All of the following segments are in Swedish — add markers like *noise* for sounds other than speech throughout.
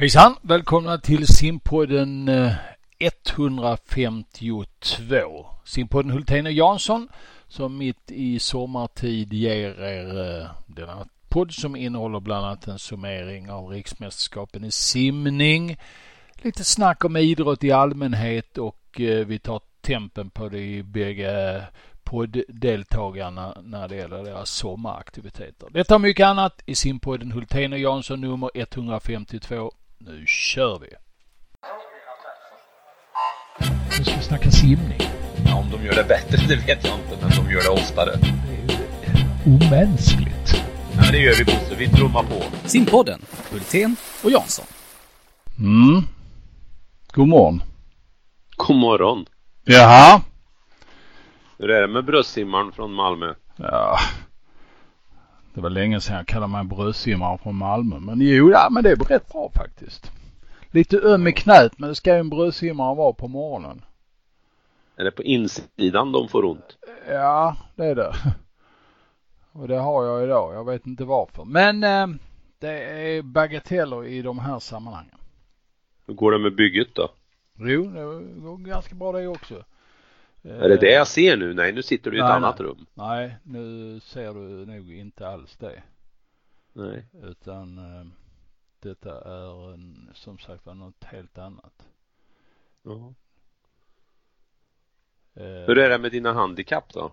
Hejsan! Välkomna till simpodden eh, 152. Simpodden Hultén och Jansson som mitt i sommartid ger er eh, denna podd som innehåller bland annat en summering av riksmästerskapen i simning, lite snack om idrott i allmänhet och eh, vi tar tempen på de bägge podddeltagarna när det gäller deras sommaraktiviteter. Detta och mycket annat i simpodden Hultén och Jansson nummer 152 nu kör vi! Nu ska vi snacka simning. Ja, om de gör det bättre, *laughs* det vet jag inte, men de gör det oftare. Det är ju omänskligt. Ja, det gör vi Bosse, vi trummar på. Simpodden, Hultén och Jansson. Mm. God morgon. God morgon. Jaha. Hur är det med bröstsimmaren från Malmö? Ja. Det var länge sedan jag kallade mig brödsimmare från Malmö. Men jo, ja, men det är rätt bra faktiskt. Lite öm i knät, men det ska ju en brödsimmare vara på morgonen. Är det på insidan de får ont? Ja, det är det. Och det har jag idag. Jag vet inte varför. Men eh, det är bagateller i de här sammanhangen. Hur går det med bygget då? Jo, det går ganska bra det också. Är det det jag ser nu? Nej, nu sitter du i ett Nej, annat rum. Nej, nu ser du nog inte alls det. Nej. Utan eh, detta är en, som sagt var något helt annat. Ja. Eh, Hur är det med dina handikapp då?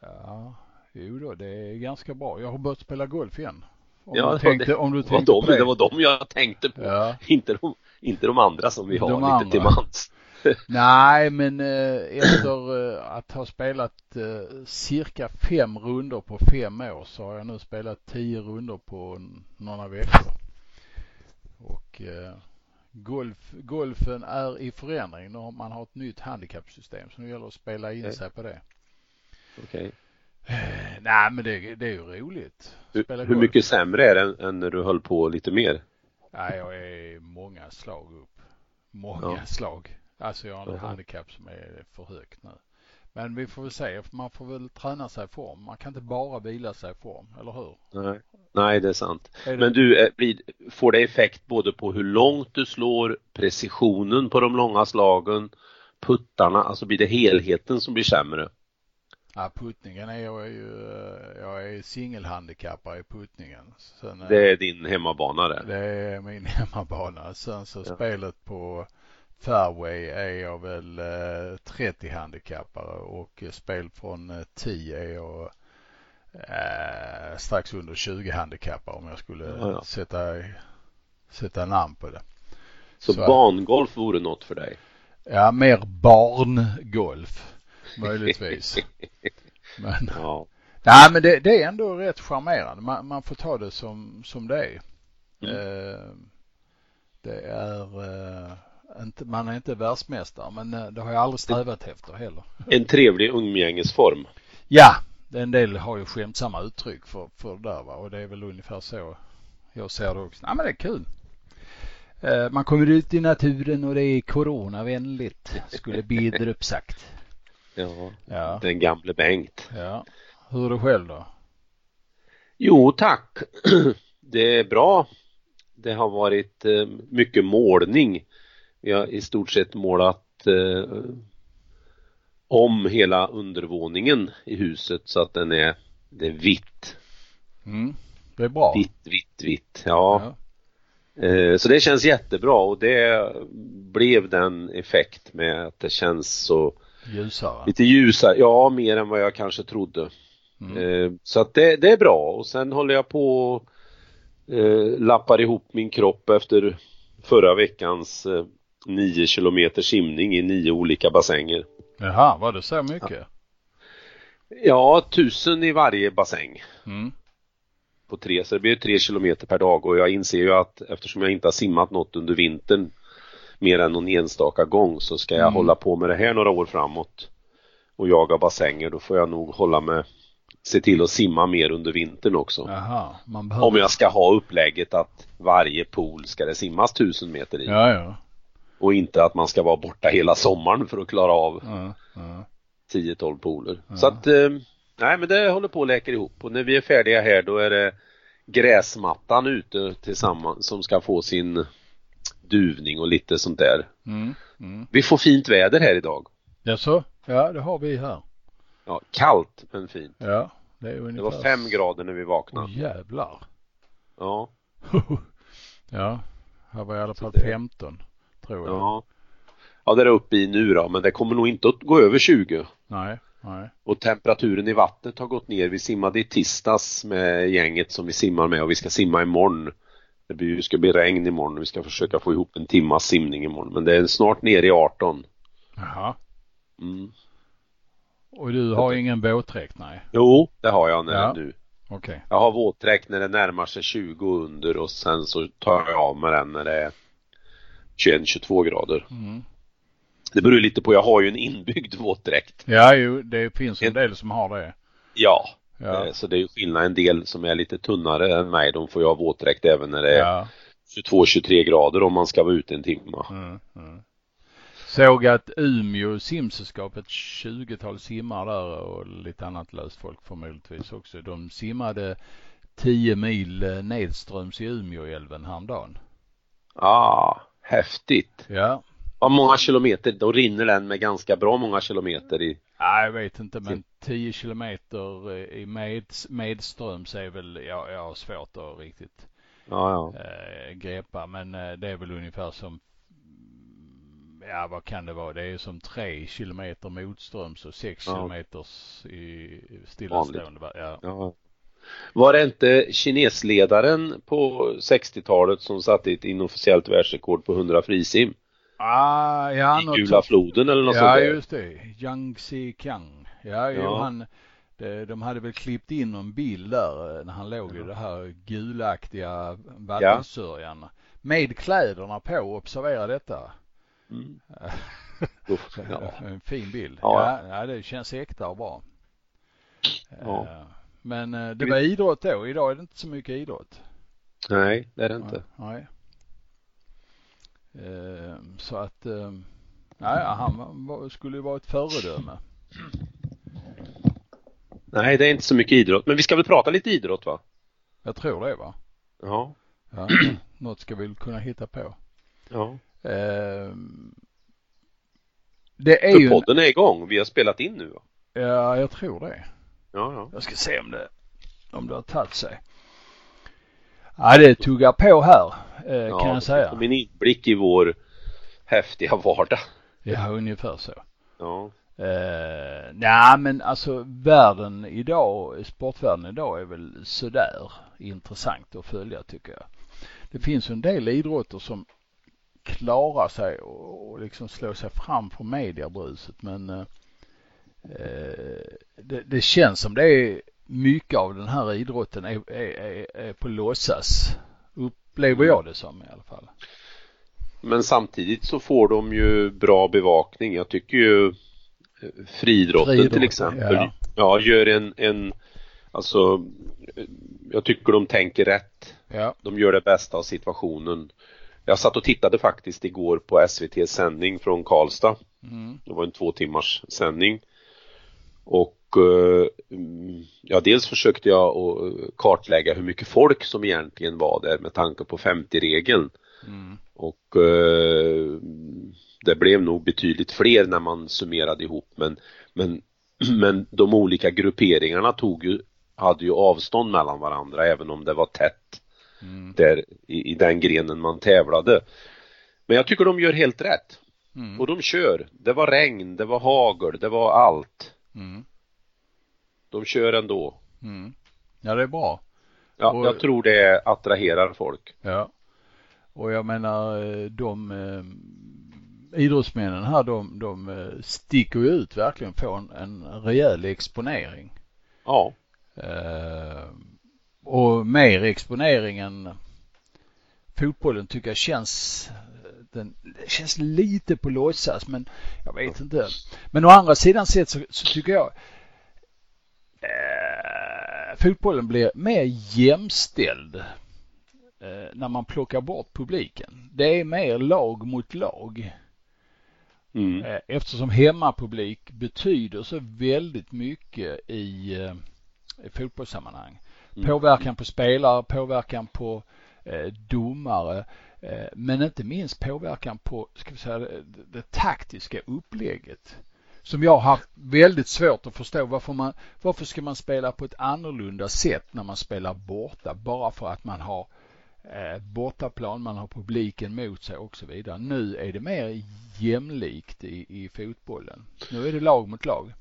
Ja, jo då, det är ganska bra. Jag har börjat spela golf igen. Om Ja, du tänkte, det. om du Det var, tänkte de, det. det var de jag tänkte på. Ja. Inte, de, inte de andra som vi har De lite andra. till mans. Nej, men eh, efter eh, att ha spelat eh, cirka fem runder på fem år så har jag nu spelat tio runder på några veckor. Och golf, golfen är i förändring. Nu har man har ett nytt handikappsystem så nu gäller det att spela in sig på det. Okej. Eh, Nej, men det, det är ju roligt. Hur, Spela hur golf. mycket sämre är det än, än när du höll på lite mer? Nej, jag är många slag upp. Många Ja. slag. Alltså jag har en Jaha. handikapp som är för högt nu. Men vi får väl se. Man får väl träna sig i form. Man kan inte bara vila sig i form, eller hur? Nej. Nej, det är sant. Är det- Men du, eh, får det effekt både på hur långt du slår, precisionen på de långa slagen, puttarna, alltså blir det helheten som blir sämre? Ja, puttningen är jag ju, eh, jag är singelhandikappare i puttningen. Sen, eh, Det är din hemmabana det. det är min *laughs* hemmabana. Sen så Ja. spelet på fairway är jag väl eh, 30 handikappare och eh, spel från eh, 10 är jag eh, strax under 20 handikappare om jag skulle Ja, ja. sätta, sätta namn på det. Så, Så- bangolf vore något för dig? Ja, mer barngolf möjligtvis. *laughs* Men, Ja. nej, men det, det är ändå rätt charmerande. Man, man får ta det som, som det är. Mm. Eh, det är eh, man är inte världsmästare men eh, det har jag aldrig strävat efter heller. En trevlig umgängesform. Ja, en del har ju skämtsamma uttryck för, för det där va och det är väl ungefär så jag ser det också. Nej men det är kul. Eh, Man kommer ut i naturen och det är coronavänligt skulle *laughs* Bidrup sagt. Ja, Ja, den gamle Bengt. ja. Hur är det själv då? Jo, tack. *clears throat* Det är bra. Det har varit eh, mycket målning. Vi har i stort sett målat eh, om hela undervåningen i huset så att den är, det är vitt. Mm. Det är bra. Vitt, vitt, vitt. Ja. Ja. Eh, så det känns jättebra och det blev den effekt med att det känns så Ljusare. lite ljusare. Ja, mer än vad jag kanske trodde. Mm. Eh, Så att det, det är bra och sen håller jag på och eh, lappar ihop min kropp efter förra veckans eh, nio kilometer simning i nio olika bassänger. Jaha, var det så mycket? Ja, tusen i varje bassäng Mm. på tre, så det blir ju tre kilometer per dag och jag inser ju att eftersom jag inte har simmat något under vintern mer än någon enstaka gång så ska jag Mm. hålla på med det här några år framåt och jaga bassänger då får jag nog hålla med se till att simma mer under vintern också. Man behöver... Om jag ska ha upplägget att varje pool ska det simmas tusen meter i Ja, ja. Och inte att man ska vara borta hela sommaren för att klara av ja, ja. 10-12 pooler. Ja. Så att, eh, nej men det håller på att läka ihop och när vi är färdiga här då är det gräsmattan ute tillsammans som ska få sin duvning och lite sånt där. Mm. Mm. Vi får fint väder här idag. Jaså? Ja, det har vi här. Ja, kallt men fint. Ja, det är ungefär. Det var fem grader när vi vaknade. Åh jävlar. Ja, *laughs* ja, här var i alla fall det- 15 tror jag. ja. Ja, det är uppe i nu då, men det kommer nog inte att gå över 20. Nej, nej. Och temperaturen i vattnet har gått ner. Vi simmade i tisdags med gänget som vi simmar med och vi ska simma imorgon. Det ska bli regn imorgon och vi ska försöka få ihop en timmas simning imorgon. Men det är snart ner i 18. Jaha. Mm. Och du har ingen våtdräkt? Nej. Jo, det har jag när, Ja. nu. Okej. Jag har våtdräkt när det närmar sig 20 under och sen så tar jag av med den när det är 21-22 grader. Mm. Det beror lite på, jag har ju en inbyggd *laughs* våtdräkt. Ja, jo, det finns en del som har det. Ja, Ja. eh, så det är ju skillnad. En del som är lite tunnare än mig, de får ju ha våtdräkt även när det är Ja. 22-23 grader om man ska vara ute en timme. Mm, mm. Såg att Umeå simsällskap, ett 20-tal simmar där och lite annat löst folk förmodligtvis också. De simmade 10 mil eh, nedströms i Umeåälven häromdagen. Ah, häftigt. Ja. Vad många kilometer, då rinner den med ganska bra många kilometer i. Nej, jag vet inte, men 10 kilometer eh, i med, medströms är väl, ja, jag har svårt att riktigt Ja, ja. eh, greppa, men eh, det är väl ungefär som Ja, vad kan det vara? Det är som tre kilometer motströms och sex Ja. kilometers i stillastående. Ja. ja. Var det inte kinesledaren på 60-talet som satte ett inofficiellt världsrekord på 100 frisim? Ah, ja, I något Gula floden eller något Ja, sånt där? just det. Yang Xiqiang. Ja, jo, Ja. han, de, de hade väl klippt in någon bild där eh, när han låg i det här gulaktiga vattensörjan. Med kläderna på, observera detta. Mm. *laughs* Uff, ja. En fin bild. Ja. Ja, ja, det känns äkta och bra. Ja. Men eh, det var idrott då. Idag är det inte så mycket idrott. Nej, det är det inte. Nej. Eh, Så att, eh, ja, han skulle ju vara ett föredöme. Nej, det är inte så mycket idrott. Men vi ska väl prata lite idrott va? Jag tror det va? Ja. Ja, något ska vi kunna hitta på. ja. Eh, Det är För ju, en, podden är igång. Vi har spelat in nu va? ja jag tror det. Ja, ja. Jag ska se om det, om det har tagit sig. Ja, det tuggar på här eh, ja kan jag säga. Som en inblick i vår häftiga vardag. Ja, ungefär så. Ja. Eh, nej, men alltså världen idag, sportvärlden idag är väl sådär intressant att följa tycker jag. Det finns en del idrotter som klarar sig och, och liksom slår sig fram från mediebruset men eh, det, det känns som det är mycket av den här idrotten är, är, är, på låtsas. Upplever jag det som i alla fall. Men samtidigt så får de ju bra bevakning. Jag tycker ju eh, friidrotten Friidrotten, till exempel ja. ja. gör en, en alltså eh, jag tycker de tänker rätt. Ja. De gör det bästa av situationen. Jag satt och tittade faktiskt igår på SVT sändning från Karlstad. Mm. Det var en två timmars sändning. Och eh, ja, dels försökte jag att kartlägga hur mycket folk som egentligen var där med tanke på 50-regeln. Mm. Och eh, det blev nog betydligt fler när man summerade ihop men, men, *clears throat* men de olika grupperingarna tog ju, hade ju avstånd mellan varandra även om det var tätt Mm. där i, i den grenen man tävlade. Men jag tycker de gör helt rätt. Mm. Och de kör. Det var regn, det var hagel, det var allt. Mm. De kör ändå. Mm. Ja, det är bra. Ja, Och- jag tror det attraherar folk. Ja. Och jag menar eh, de eh, idrottsmännen här de, de eh, sticker ju ut verkligen får en, en rejäl exponering. Ja, Eh, och mer exponering än fotbollen tycker jag känns den det känns lite på låtsas men jag vet inte. Men å andra sidan sett så, så tycker jag eh, fotbollen blir mer jämställd eh, när man plockar bort publiken. Det är mer lag mot lag. mm. Eh, Eftersom hemmapublik betyder så väldigt mycket i, eh, i fotbollssammanhang. Mm. Påverkan på spelare, påverkan på eh, domare, men inte minst påverkan på, ska vi säga, det, det taktiska upplägget som jag har haft väldigt svårt att förstå. Varför, man, varför ska man spela på ett annorlunda sätt när man spelar borta bara för att man har eh, bortaplan, man har publiken mot sig och så vidare. Nu är det mer jämlikt i, i fotbollen. Nu är det lag mot lag.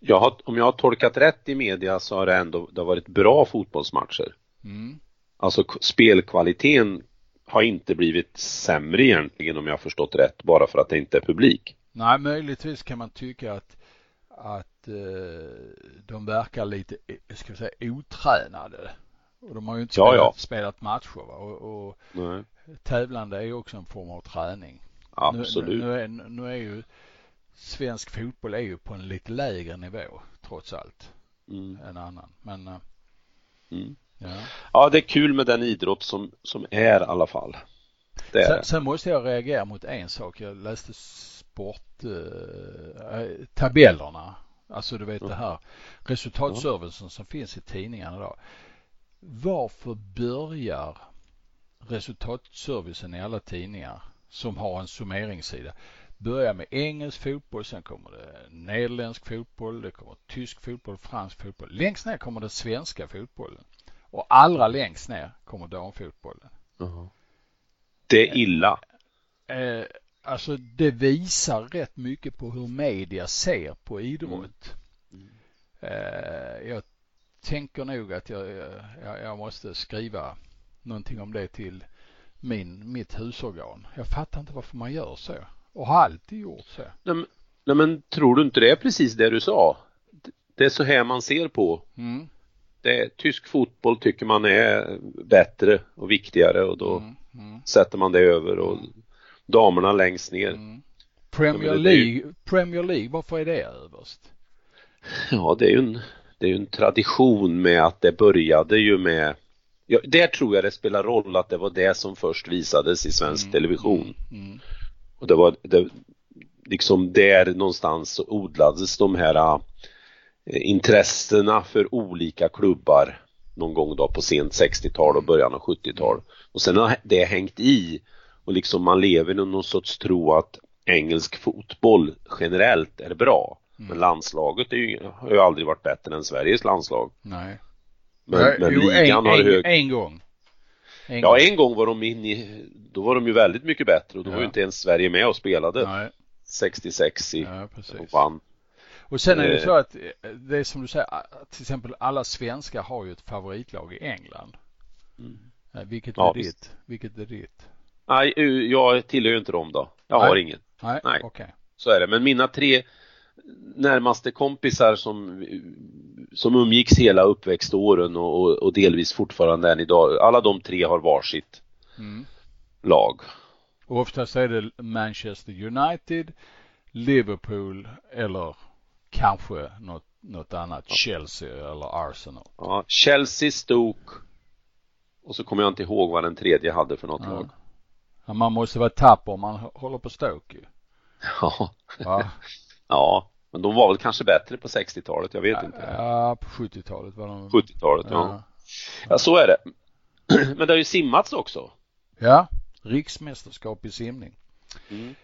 Jag har, om jag har tolkat rätt i media så har det ändå det har varit bra fotbollsmatcher. Mm. Alltså spelkvaliteten har inte blivit sämre egentligen om jag har förstått rätt bara för att det inte är publik. Nej, möjligtvis kan man tycka att, att eh, de verkar lite, ska vi säga, otränade. Och de har ju inte spelat, ja, ja. spelat matcher va? och, och tävlande är ju också en form av träning. Absolut. Nu, nu, är, nu är ju svensk fotboll är ju på en lite lägre nivå trots allt mm. än annan. Men uh, mm. Ja. ja, det är kul med den idrott som, som är i alla fall. Det sen, sen, måste jag reagera mot en sak. Jag läste sporttabellerna. Eh, alltså du vet mm. det här resultatservicen som finns i tidningarna idag. Varför börjar resultatservicen i alla tidningar som har en summeringssida börjar med engelsk fotboll, sen kommer det nederländsk fotboll, det kommer tysk fotboll, fransk fotboll. Längst ner kommer den svenska fotbollen och allra längst ner kommer damfotbollen. Uh -huh. Det är illa. Eh, alltså det visar rätt mycket på hur media ser på idrott. Mm. Eh, jag tänker nog att jag, jag, jag, måste skriva någonting om det till min, mitt husorgan. Jag fattar inte varför man gör så och har alltid gjort så. Nej, nej men tror du inte det är precis det du sa? Det är så här man ser på. Mm. Det, tysk fotboll tycker man är bättre och viktigare och då mm. Mm. sätter man det över och damerna längst ner. Mm. Premier League, Premier League, varför är det överst? Ja, det är ju en, det är en tradition med att det började ju med Ja, där tror jag det spelar roll att det var det som först visades i svensk mm, television. Mm, mm. Och det var det, liksom där någonstans odlades de här intressena för olika klubbar någon gång då på sent 60-tal och början av 70-tal. Och sen har det hängt i och liksom man lever i någon sorts tro att engelsk fotboll generellt är bra. Mm. Men landslaget ju, har ju aldrig varit bättre än Sveriges landslag. Nej. Men, Nej, men jo, ligan en, har hög... En gång. En ja, gång. en gång var de in i, då var de ju väldigt mycket bättre och då ja. var ju inte ens Sverige med och spelade. Nej. 66 i, ja, och vann. Och sen är det så att eh, det är som du säger, till exempel alla svenskar har ju ett favoritlag i England. Mm. Eh, vilket ja, är visst. ditt? Vilket är ditt? Nej, jag tillhör ju inte dem då. Jag Nej. har ingen. Nej, Nej. Okay. Så är det. Men mina tre närmaste kompisar som, som umgicks hela uppväxtåren och, och, och delvis fortfarande än idag. Alla de tre har varsitt mm. lag. Och oftast är det Manchester United, Liverpool eller kanske något, något annat, ja. Chelsea eller Arsenal. Ja, Chelsea, Stoke och så kommer jag inte ihåg vad den tredje hade för något ja. lag. Ja, man måste vara tapper om man håller på Stoke ju. Ja. *laughs* Ja, men de var väl kanske bättre på 60-talet, jag vet inte. Ja, på 70-talet var de. 70-talet, ja. ja. Ja, så är det. *clears throat* Men det har ju simmats också. Ja, riksmästerskap i simning. Mm.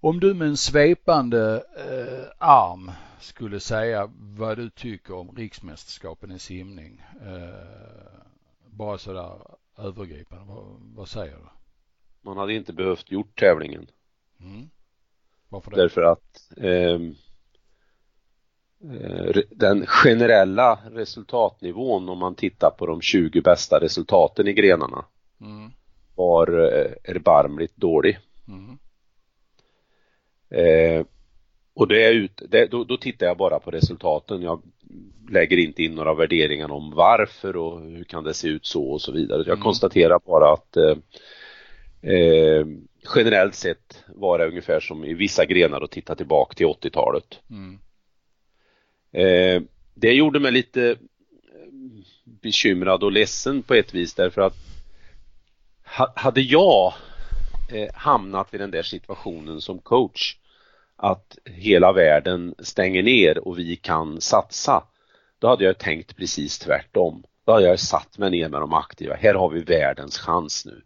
Om du med en svepande eh, arm skulle säga vad du tycker om riksmästerskapen i simning. Eh, bara sådär övergripande, vad, vad, säger du? Man hade inte behövt gjort tävlingen. Mm. Varför det? Därför att ehm, eh, den generella resultatnivån om man tittar på de 20 bästa resultaten i grenarna mm. var eh, erbarmligt dålig. Eh, och det är ut, det, då, då, tittar jag bara på resultaten. Jag lägger inte in några värderingar om varför och hur kan det se ut så och så vidare. Jag mm. konstaterar bara att eh, eh, generellt sett var det ungefär som i vissa grenar att titta tillbaka till 80-talet. Mm. Eh, det gjorde mig lite eh, bekymrad och ledsen på ett vis därför att hade jag eh, hamnat i den där situationen som coach att hela världen stänger ner och vi kan satsa då hade jag tänkt precis tvärtom. Då hade jag satt mig ner med de aktiva. Här har vi världens chans nu.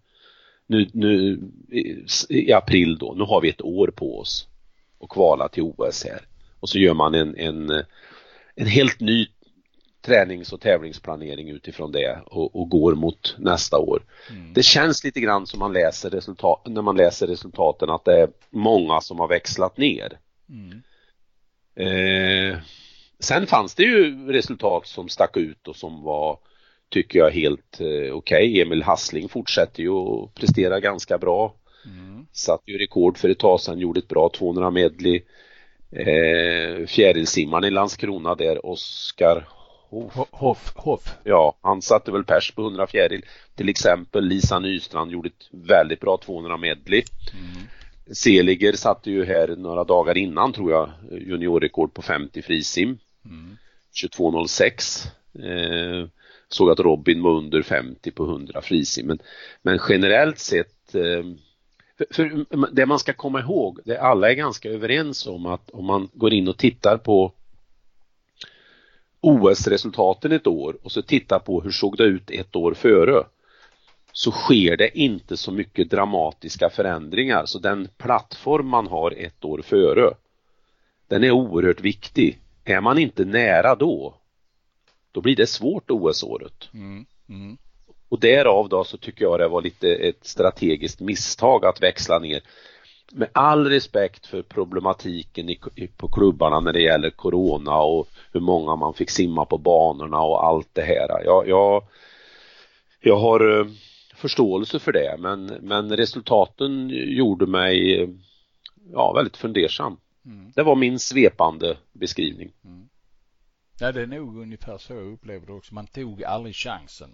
Nu, nu i april då, nu har vi ett år på oss att kvala till OS här. Och så gör man en, en, en helt ny tränings och tävlingsplanering utifrån det och, och går mot nästa år. Mm. Det känns lite grann som man läser resultat, när man läser resultaten att det är många som har växlat ner. Mm. Eh, sen fanns det ju resultat som stack ut och som var, tycker jag, helt eh, okej. Okay. Emil Hassling fortsätter ju att prestera ganska bra. Mm. Satt ju rekord för ett tag sedan, gjorde ett bra 200 medley. Eh, fjärilsimmaren i Landskrona där, Oskar Hoff. Hoff. Ja, han satte väl pers på 100 fjäril. Till exempel Lisa Nystrand gjorde ett väldigt bra 200 medley. Mm. Seliger satte ju här några dagar innan tror jag juniorrekord på 50 frisim. Mm. 22.06. Eh, såg att Robin var under 50 på 100 frisim. Men, men generellt sett eh, för, för, det man ska komma ihåg, det alla är ganska överens om att om man går in och tittar på OS-resultaten ett år och så tittar på hur såg det ut ett år före så sker det inte så mycket dramatiska förändringar så den plattform man har ett år före den är oerhört viktig. Är man inte nära då då blir det svårt OS-året. Mm, mm. Och därav då så tycker jag det var lite ett strategiskt misstag att växla ner med all respekt för problematiken i, i, på klubbarna när det gäller Corona och hur många man fick simma på banorna och allt det här. Jag, jag, jag har eh, förståelse för det men, men resultaten gjorde mig ja, väldigt fundersam. Mm. Det var min svepande beskrivning. Mm. Ja, det är nog ungefär så jag upplevde det också. Man tog aldrig chansen.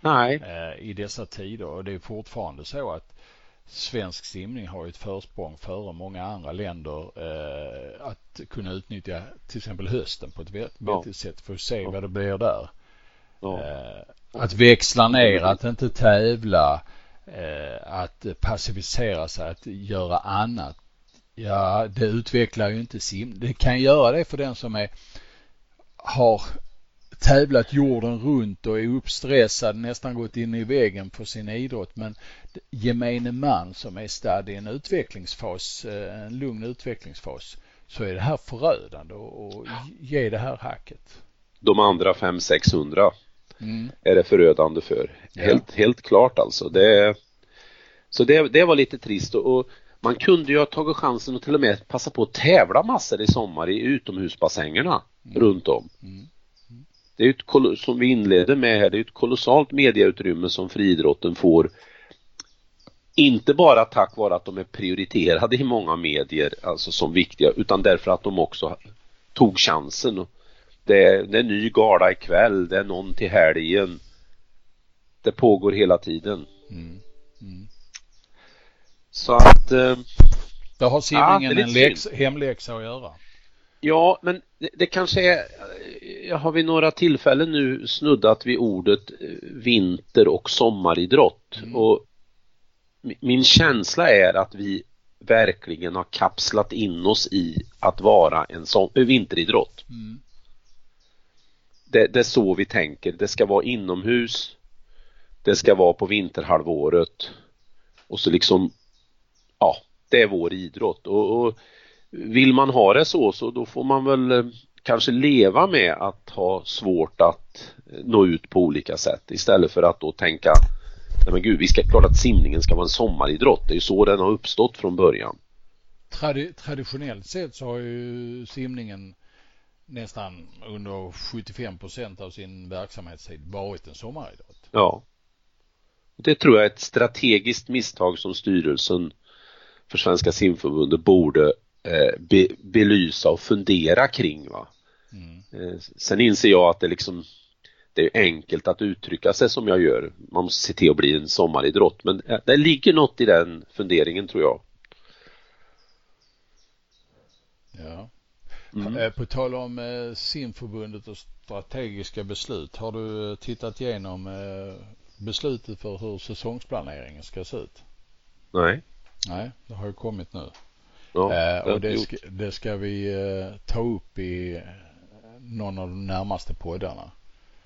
Nej. Eh, I dessa tider och det är fortfarande så att svensk simning har ett försprång före många andra länder eh, att kunna utnyttja till exempel hösten på ett vettigt ja. sätt för att se ja. vad det blir där. Ja. Eh, att växla ner, att inte tävla, eh, att passivisera sig, att göra annat. Ja, det utvecklar ju inte sim. Det kan göra det för den som är har tävlat jorden runt och är uppstressad, nästan gått in i väggen på sin idrott. Men gemene man som är stadd i en utvecklingsfas, eh, en lugn utvecklingsfas, så är det här förödande och ge det här hacket. De andra 500-600 mm. är det förödande för. Ja. Helt, helt klart alltså. Det, så det, det var lite trist och, och man kunde ju ha tagit chansen och till och med passa på att tävla massor i sommar i utomhusbassängerna mm. runt om. Mm. Det är ett, som vi inledde med här, det är ett kolossalt mediautrymme som friidrotten får. Inte bara tack vare att de är prioriterade i många medier, alltså som viktiga, utan därför att de också tog chansen. Det är, det är ny gala ikväll, det är någon till helgen. Det pågår hela tiden. Mm. Mm. Så att... Eh, Där har simningen ja, en läx, hemläxa att göra. Ja, men det, det, kanske är, jag har vid några tillfällen nu snuddat vid ordet eh, vinter och sommaridrott mm. och min känsla är att vi verkligen har kapslat in oss i att vara en som, eh, vinteridrott. Mm. Det, det är så vi tänker, det ska vara inomhus, det ska vara på vinterhalvåret och så liksom, ja, det är vår idrott och, och vill man ha det så så då får man väl eh, kanske leva med att ha svårt att eh, nå ut på olika sätt istället för att då tänka Nej men gud, vi ska klart att simningen ska vara en sommaridrott. Det är ju så den har uppstått från början. Tradi traditionellt sett så har ju simningen nästan under 75 procent av sin verksamhetstid varit en sommaridrott. Ja. Det tror jag är ett strategiskt misstag som styrelsen för Svenska simförbundet borde be, belysa och fundera kring. Va? Mm. Eh, sen inser jag att det liksom det är enkelt att uttrycka sig som jag gör. Man måste se till att bli en sommaridrott men eh, det ligger något i den funderingen tror jag. Ja. Mm. På tal om simförbundet och strategiska beslut. Har du tittat igenom beslutet för hur säsongsplaneringen ska se ut? Nej. Nej, det har ju kommit nu. Ja, eh, och det ska, det ska, vi eh, ta upp i någon av de närmaste poddarna.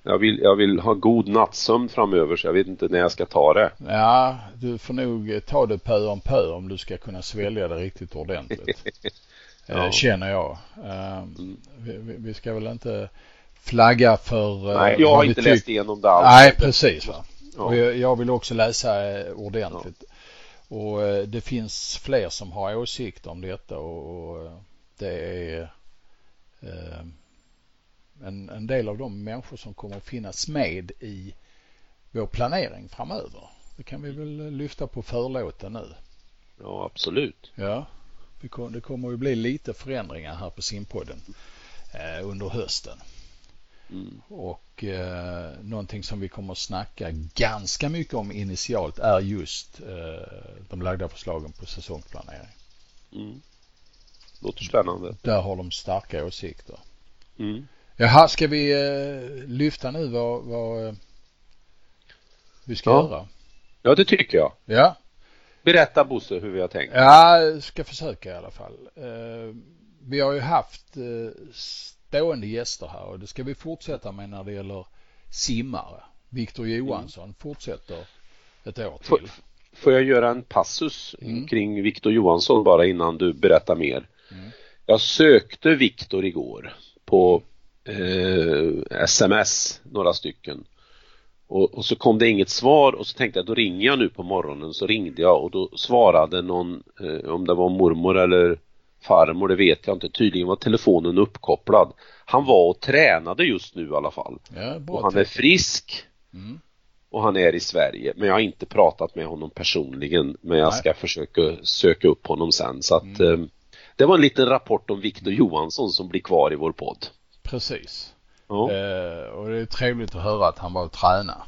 Jag vill, jag vill ha god nattsömn framöver så jag vet inte när jag ska ta det. Ja, du får nog ta det pö om pö om du ska kunna svälja det riktigt ordentligt. *laughs* ja. Känner jag. Mm. Vi, vi, ska väl inte flagga för Nej, jag har inte läst igenom det alls. Nej, precis. Va? Ja. Och jag, jag, vill också läsa ordentligt. Ja. Och det finns fler som har åsikter om detta och, och det är eh, en, en del av de människor som kommer att finnas med i vår planering framöver. Det kan vi väl lyfta på förlåten nu. Ja, absolut. Ja, det, kom, det kommer att bli lite förändringar här på simpodden eh, under hösten. Mm. Och eh, någonting som vi kommer att snacka ganska mycket om initialt är just eh, de lagda förslagen på säsongsplanering. Mm. Låter spännande. Där har de starka åsikter. Mm. Jaha, ska vi eh, lyfta nu vad, vad eh, vi ska ja. göra? Ja, det tycker jag. Ja. Berätta Bosse hur vi har tänkt. Ja, ska försöka i alla fall. Eh, vi har ju haft eh, stående gäster här och det ska vi fortsätta med när det gäller simmare. Viktor Johansson mm. fortsätter ett år till. Får, får jag göra en passus mm. kring Viktor Johansson bara innan du berättar mer? Mm. Jag sökte Viktor igår på eh, sms, några stycken. Och, och, så kom det inget svar och så tänkte jag då ringer jag nu på morgonen så ringde jag och då svarade någon eh, om det var mormor eller farmor det vet jag inte tydligen var telefonen uppkopplad. Han var och tränade just nu i alla fall. Ja, och han är frisk mm. och han är i Sverige men jag har inte pratat med honom personligen men jag ska Nej. försöka söka upp honom sen så att mm. eh, det var en liten rapport om Viktor Johansson som blir kvar i vår podd. Precis. Ja. Eh, och det är trevligt att höra att han var och tränade.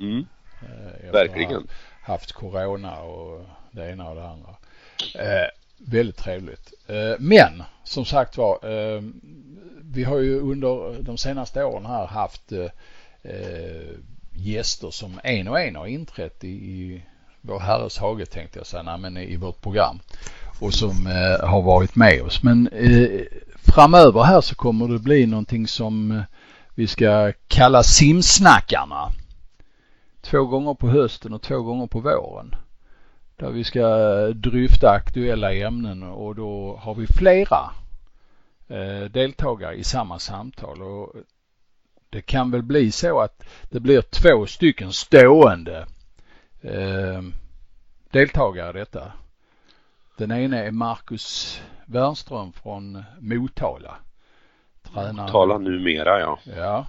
Mm. Eh, Verkligen. haft corona och det ena och det andra. Eh, väldigt trevligt. Eh, men som sagt var, eh, vi har ju under de senaste åren här haft eh, gäster som en och en har inträtt i, vår herres hage tänkte jag säga, nej, men i vårt program och som har varit med oss. Men framöver här så kommer det bli någonting som vi ska kalla simsnackarna. Två gånger på hösten och två gånger på våren. Där vi ska eh, dryfta aktuella ämnen och då har vi flera eh, deltagare i samma samtal och det kan väl bli så att det blir två stycken stående eh, deltagare i detta. Den ena är Marcus Wernström från Motala. Tränare. Motala numera ja. Ja.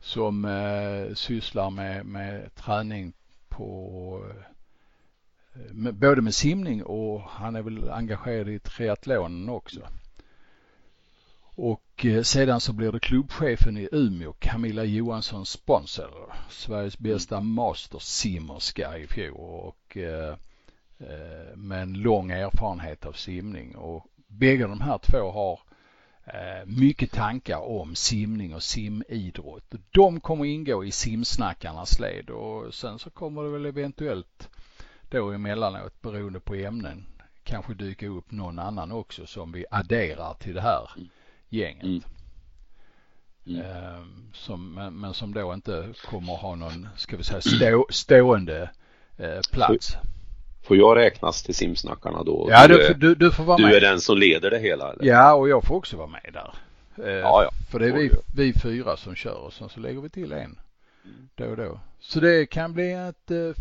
Som eh, sysslar med, med träning på eh, både med simning och han är väl engagerad i triathlonen också. Och eh, sedan så blir det klubbchefen i Umeå, Camilla Johansson Sponsor, Sveriges bästa mastersimmerska i fjol och eh, eh, med en lång erfarenhet av simning och bägge de här två har eh, mycket tankar om simning och simidrott. De kommer ingå i simsnackarnas led och sen så kommer det väl eventuellt då emellanåt beroende på ämnen kanske dyka upp någon annan också som vi adderar till det här gänget. Mm. Mm. Ehm, som, men, men, som då inte kommer ha någon, ska vi säga, stå, stående eh, plats. Får jag räknas till simsnackarna då? Ja, du, du, du får vara du med. Du är den som leder det hela? Eller? Ja, och jag får också vara med där. Eh, ja, ja. För det är vi, vi fyra som kör och sen så lägger vi till en mm då och då. Så det kan bli ett eh,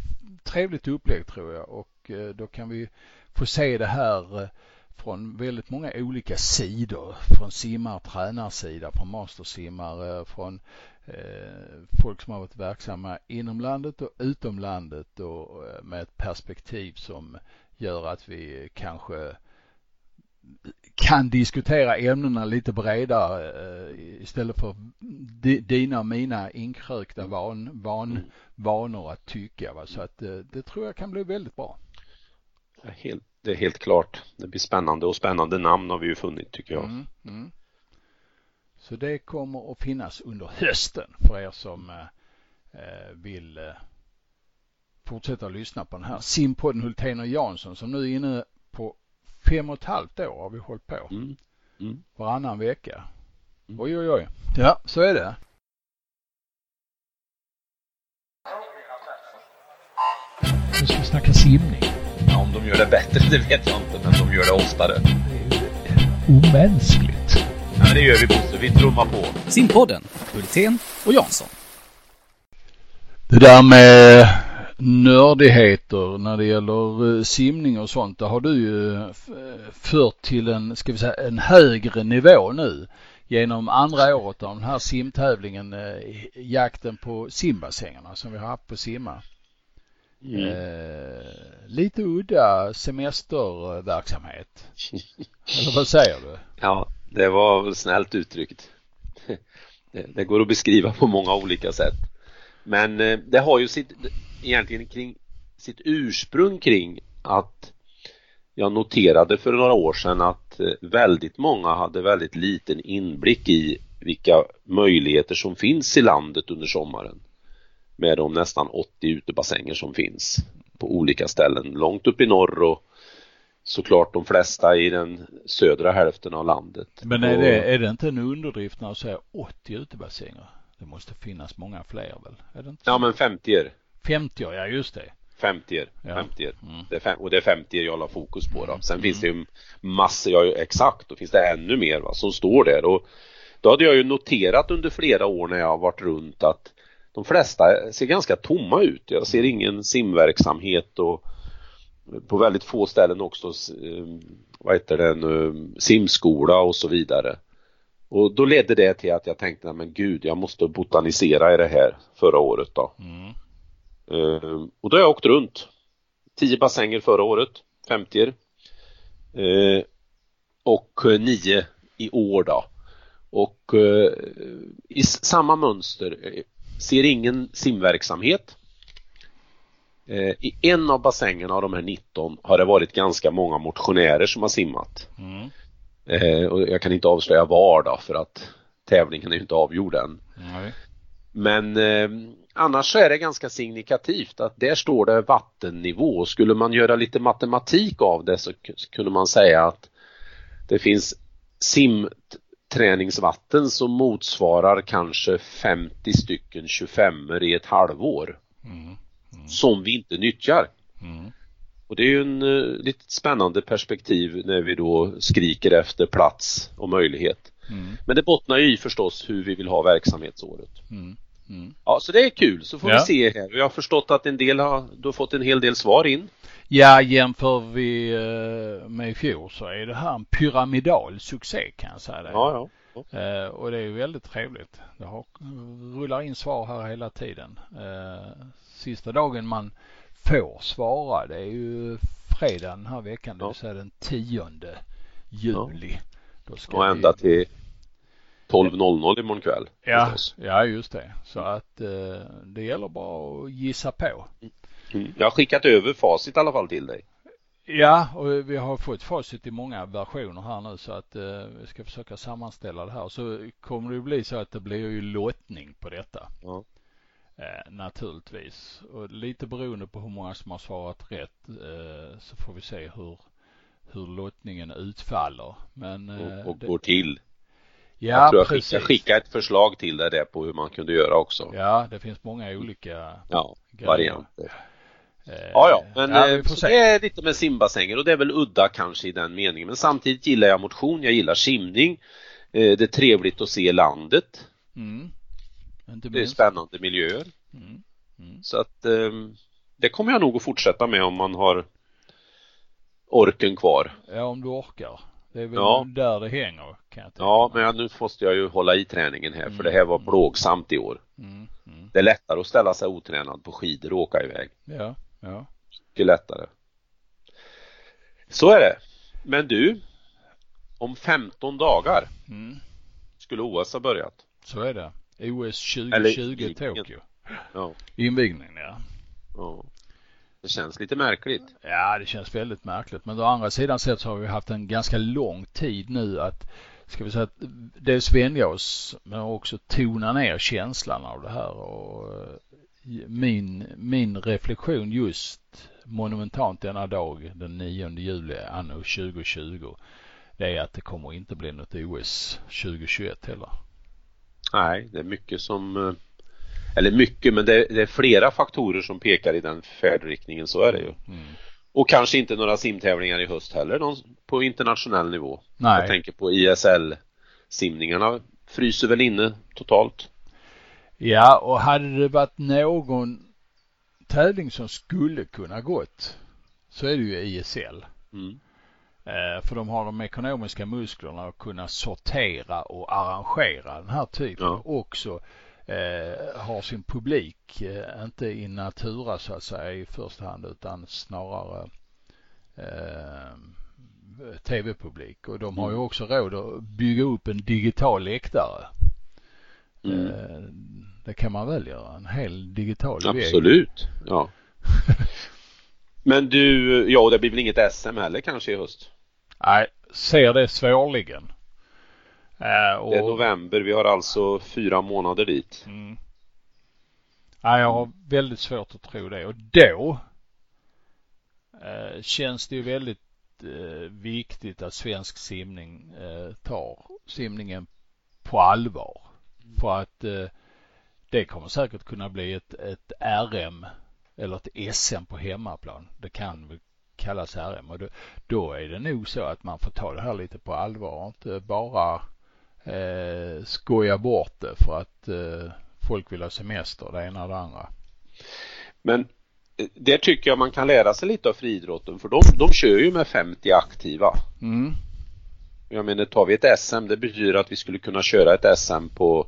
trevligt upplägg tror jag och eh, då kan vi få se det här eh, från väldigt många olika sidor. Från simmar tränarsida, från mastersimmare, från eh, folk som har varit verksamma inom landet och utom landet och eh, med ett perspektiv som gör att vi kanske kan diskutera ämnena lite bredare eh, istället för dina och mina inkrökta van, van, vanor att tycka. Va? Så att det tror jag kan bli väldigt bra. Helt, det är helt klart. Det blir spännande och spännande namn har vi ju funnit tycker jag. Mm, mm. Så det kommer att finnas under hösten för er som eh, eh, vill eh, fortsätta lyssna på den här simpodden Hultén och Jansson som nu är inne på fem och ett halvt år har vi hållit på. Mm. Mm. Varannan vecka. Mm. Oj, oj, oj. Ja, så är det. Nu ska vi snacka simning. Ja, om de gör det bättre, det vet jag inte, men de gör det oftare. Det är omänskligt. Ja, det gör vi, Bosse. Vi trummar på. Simpodden, Hultén och Jansson. Det där med nördigheter när det gäller eh, simning och sånt, det har du ju f- fört till en, ska vi säga, en högre nivå nu genom andra året av den här simtävlingen, eh, jakten på simbassängerna som vi har haft på Simma. Mm. Eh, lite udda semesterverksamhet. *laughs* Eller vad säger du? Ja, det var snällt uttryckt. *laughs* Det, det går att beskriva på många olika sätt. Men eh, det har ju sitt, egentligen kring sitt ursprung kring att jag noterade för några år sedan att eh, väldigt många hade väldigt liten inblick i vilka möjligheter som finns i landet under sommaren. Med de nästan 80 utebassänger som finns på olika ställen långt upp i norr och såklart de flesta i den södra hälften av landet. Men är det, är det inte en underdrift när du säger 80 utebassänger? Det måste finnas många fler väl? Är det inte Ja men 50 50 ja just det. 50 Ja. 50 Mm. det fem, och det är 50 jag la fokus på då. Sen Mm. finns det ju massor, ja exakt, då finns det ännu mer va, som står där och då hade jag ju noterat under flera år när jag har varit runt att de flesta ser ganska tomma ut. Jag ser ingen simverksamhet och på väldigt få ställen också eh, vad heter det nu, simskola och så vidare. Och då ledde det till att jag tänkte, men gud, jag måste botanisera i det här förra året då. Mm. Eh, och då har jag åkt runt. 10 bassänger förra året, 50 eh, och 9 i år då. Och eh, i samma mönster, eh, ser ingen simverksamhet. Eh, I en av bassängerna av de här 19 har det varit ganska många motionärer som har simmat. Mm. Eh, och jag kan inte avslöja var då för att tävlingen är inte avgjord än. Nej. Men eh, annars så är det ganska signifikativt att där står det vattennivå. Skulle man göra lite matematik av det så kunde man säga att det finns simträningsvatten som motsvarar kanske 50 stycken 25 i ett halvår Mm. som vi inte nyttjar. Mm. Och det är ju en eh, lite spännande perspektiv när vi då skriker efter plats och möjlighet. Mm. Men det bottnar ju i förstås hur vi vill ha verksamhetsåret. Mm. Mm. Ja, så det är kul. Så får Ja. vi se här. Jag har förstått att en del har, du har fått en hel del svar in. Ja, jämför vi eh, med i fjol så är det här en pyramidal succé kan jag säga det. Ja, ja. Eh, och det är ju väldigt trevligt. Det har, rullar in svar här hela tiden. Eh, sista dagen man får svara det är ju fredag den här veckan, det Ja. vill säga den 10 juli. Då ska Och vi- ända till 12.00 imorgon kväll. Ja, förstås. ja just det. Så att eh, det gäller bara att gissa på. Mm. Jag har skickat över facit i alla fall till dig. Ja, och vi har fått facit i många versioner här nu så att eh, vi ska försöka sammanställa det här. Så kommer det bli så att det blir ju lottning på detta. Ja. Eh, naturligtvis. Och lite beroende på hur många som har svarat rätt eh, så får vi se hur, hur lottningen utfaller. Men eh, Och, och det- går till. Ja, jag tror jag precis. skickade, skickade ett förslag till dig där på hur man kunde göra också. Ja, det finns många olika Ja, varianter. Eh, Ja, ja, men ja, eh, det är lite med simbassänger och det är väl udda kanske i den meningen. Men samtidigt gillar jag motion, jag gillar simning. Eh, Det är trevligt att se landet. Mm. Det är spännande miljöer. Mm. Mm. Så att eh, det kommer jag nog att fortsätta med om man har orken kvar. Ja, om du orkar. Det är väl Ja. där det hänger kan Ja, men nu måste jag ju hålla i träningen här för Mm. det här var plågsamt i år. Mm. Mm. Det är lättare att ställa sig otränad på skidor och åka iväg. Ja, ja. Mycket lättare. Så är det. Men du, om 15 dagar Mm. skulle OS ha börjat. Så är det. OS Eller 2020 invigningen. Tokyo. Ja, Invigningen, ja. ja. Det känns lite märkligt. Ja, det känns väldigt märkligt. Men å andra sidan sett så har vi haft en ganska lång tid nu att, ska vi säga, att dels vänja oss men också tona ner känslan av det här och eh, min, min reflektion just monumentalt denna dag den 9 juli anno 2020 det är att det kommer inte bli något OS 2021 heller. Nej, det är mycket som eh, eller mycket, men det, det, är flera faktorer som pekar i den färdriktningen, så är det ju. Mm. Och kanske inte några simtävlingar i höst heller någon, på internationell nivå. Nej. Jag tänker på ISL-simningarna fryser väl inne totalt. Ja, och hade det varit någon tävling som skulle kunna gått så är det ju ISL. Mm. Eh, för de har de ekonomiska musklerna att kunna sortera och arrangera den här typen. Ja. Också eh, har sin publik, eh, inte i natura så att säga i första hand utan snarare eh, tv-publik. Och de har ju mm. också råd att bygga upp en digital läktare. Mm. Eh, det kan man väl göra, en hel digital Absolut, väg. ja. *laughs* Men du, ja det blir väl inget SM heller kanske i höst? Nej, ser det svårligen. Och... Det är november, vi har alltså fyra månader dit. Mm. Ja, jag har väldigt svårt att tro det och då äh, känns det ju väldigt äh, viktigt att svensk simning tar simningen på allvar. Mm. För att det kommer säkert kunna bli ett, ett RM eller ett SM på hemmaplan. Det kan väl kallas RM och då, då är det nog så att man får ta det här lite på allvar och inte bara eh, skoja bort det för att eh, folk vill ha semester, det ena och det andra. Men eh, det tycker jag man kan lära sig lite av friidrotten för de, de kör ju med 50 aktiva. Mm. Jag menar tar vi ett SM det betyder att vi skulle kunna köra ett SM på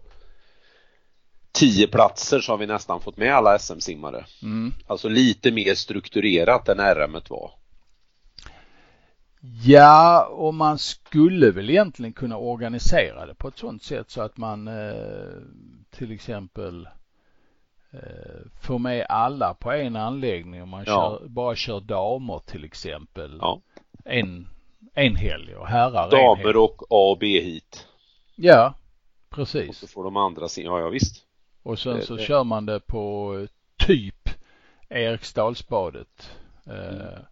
10 platser så har vi nästan fått med alla SM-simmare. Mm. Alltså lite mer strukturerat än RM var. Ja, och man skulle väl egentligen kunna organisera det på ett sådant sätt så att man eh, till exempel eh, får med alla på en anläggning om man ja. kör, bara kör damer till exempel. Ja. En, en helg och herrar Damer en helg. och A och B hit. Ja, precis. Och så får de andra sin, ja ja visst. Och sen så det. kör man det på typ Eriksdalsbadet. Eh, mm.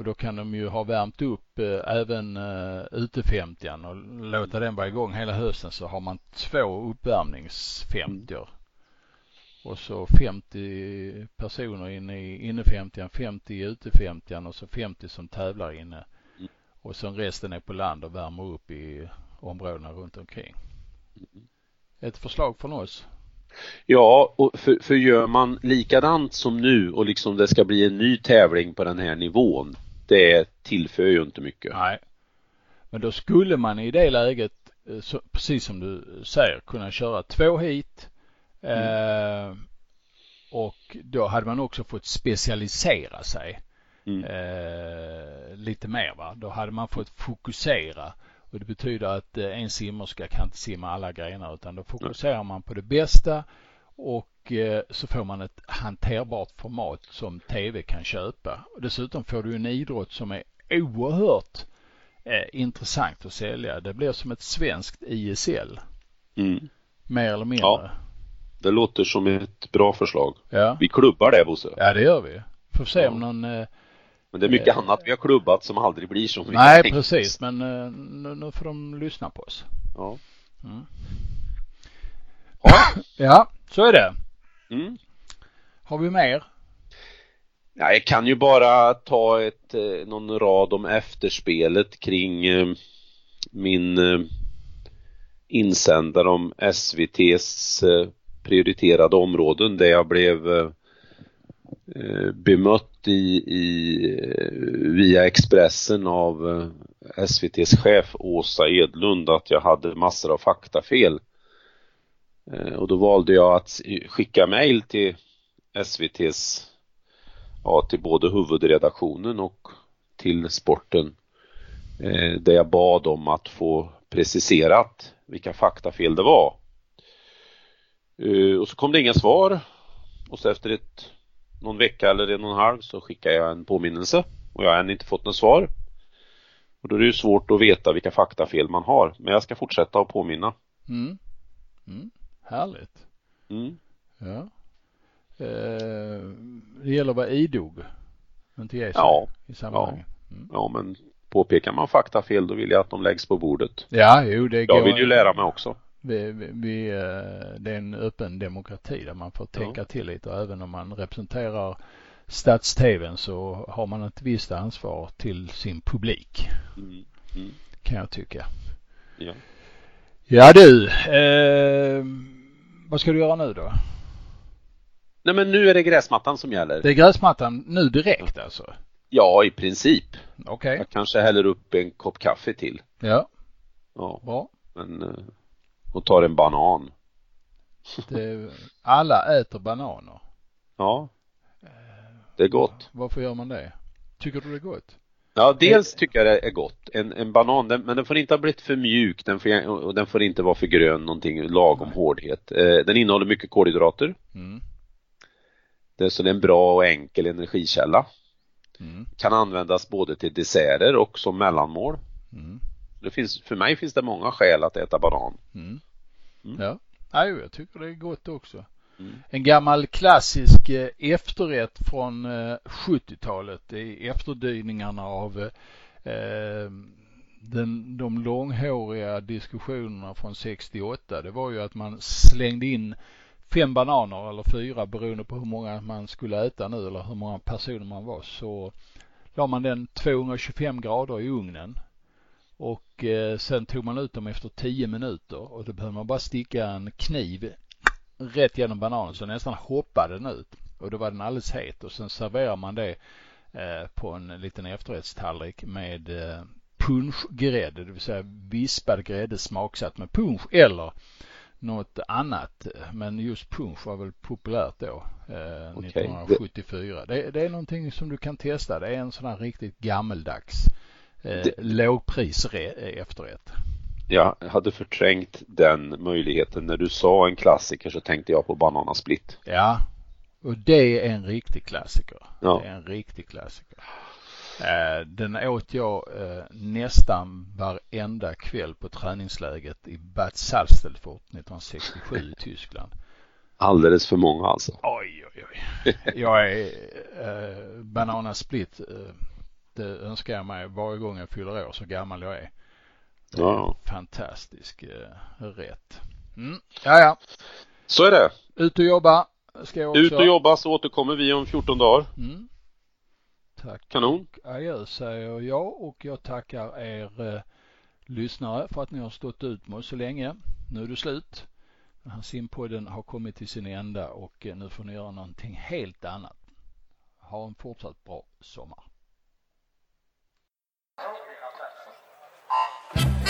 Och då kan de ju ha värmt upp eh, även eh, uh, ute-50 och låta den vara igång hela hösten så har man två uppvärmningsfemtior. Mm. Och så 50 personer inne i inne 50 50 i ute 50 och så 50 som tävlar inne. Mm. Och sen resten är på land och värmer upp i områdena runt omkring. Mm. Ett förslag från oss. Ja, och för, för gör man likadant som nu och liksom det ska bli en ny tävling på den här nivån det tillför ju inte mycket. Nej. Men då skulle man i det läget, eh, så, precis som du säger, kunna köra två hit. Mm. Eh, och då hade man också fått specialisera sig mm. eh, lite mer. Va? Då hade man fått fokusera. Och det betyder att eh, en simmerska kan inte simma alla grenar utan då fokuserar man på det bästa och eh, så får man ett hanterbart format som tv kan köpa. Och dessutom får du en idrott som är oerhört eh, intressant att sälja. Det blir som ett svenskt ISL. Mm. Mer eller mindre. Ja, det låter som ett bra förslag. Ja. Vi klubbar det Bosse. Ja det gör vi. Får se ja. om någon eh, men det är mycket eh, annat vi har klubbat som aldrig blir som vi Nej precis men nu, nu, får de lyssna på oss. Ja. Mm. Ja. ja. Så är det. Mm. Har vi mer? Ja, jag kan ju bara ta ett, eh, någon rad om efterspelet kring eh, min eh, insändare om SVTs prioriterade områden där jag blev bemött i, i, via Expressen av SVTs chef Åsa Edlund att jag hade massor av faktafel. Eh, och då valde jag att skicka mejl till SVTs, ja till både huvudredaktionen och till sporten eh, där jag bad om att få preciserat vilka faktafel det var. Eh, och så kom det inga svar och så efter ett, någon vecka eller en och en halv så skickade jag en påminnelse och jag har än inte fått något svar. Och då är det ju svårt att veta vilka faktafel man har men jag ska fortsätta att påminna. Mm. Mm. Härligt. Mm. Ja. Eh, det gäller att vara idog. Inte ge sig ja. i sammanhanget. Ja. Mm. ja, men påpekar man faktafel då vill jag att de läggs på bordet. Ja, jo det Jag vill ju lära mig också. Vi, vi, vi, eh, det är en öppen demokrati där man får tänka ja. till lite och även om man representerar stats-tvn så har man ett visst ansvar till sin publik. Mm. Mm. Kan jag tycka. Ja. Ja du, eh, vad ska du göra nu då? Nej men nu är det gräsmattan som gäller. Det är gräsmattan nu direkt alltså? Ja, i princip. Okej. Okay. Jag kanske häller upp en kopp kaffe till. Ja. Ja. Bra. Men, eh, och tar en banan. Det, alla äter bananer. Ja. Det är gott. Varför gör man det? Tycker du det är gott? Ja, dels tycker jag det är gott. En, en banan, den, men den får inte ha blivit för mjuk den får, och den får inte vara för grön, någonting lagom Nej. hårdhet. Eh, den innehåller mycket kolhydrater. Mm. Det är så det är en bra och enkel energikälla. Mm. Kan användas både till desserter och som mellanmål. Mm. Det finns, för mig finns det många skäl att äta banan. Mm. Mm. Ja, Nej, jag tycker det är gott också. Mm. En gammal klassisk eh, efterrätt från eh, 70-talet i efterdyningarna av eh, den, de långhåriga diskussionerna från 68. Det var ju att man slängde in fem bananer eller fyra beroende på hur många man skulle äta nu eller hur många personer man var så la man den 225 grader i ugnen och eh, sen tog man ut dem efter 10 minuter och då behöver man bara sticka en kniv rätt genom bananen så nästan hoppade den ut och då var den alldeles het och sen serverar man det eh, på en liten efterrättstallrik med eh, punschgrädde, det vill säga vispad grädde smaksatt med punsch eller något annat. Men just punsch var väl populärt då, eh, okay. 1974. Det, det, är någonting som du kan testa. Det är en sån här riktigt gammeldags eh, det... lågpris efterrätt. Jag hade förträngt den möjligheten. När du sa en klassiker så tänkte jag på Bananasplit. Ja, och det är en riktig klassiker. Ja. Det är en riktig klassiker. Eh, den åt jag eh, nästan varenda kväll på träningsläget i Bad Salztelfort 1967 i *laughs* Tyskland. Alldeles för många alltså. Oj, oj, oj. Jag är eh, Bananasplit. Eh, det önskar jag mig varje gång jag fyller år så gammal jag är. Ja. Fantastisk eh, rätt. Mm. Ja, ja. Så är det. Ut och jobba ska jag också. Ut och jobba så återkommer vi om 14 dagar. Mm. Tack. Kanon. Adjö säger jag och jag tackar er eh, lyssnare för att ni har stått ut med oss så länge. Nu är det slut. Den här simpodden har kommit till sin ända och eh, nu får ni göra någonting helt annat. Ha en fortsatt bra sommar.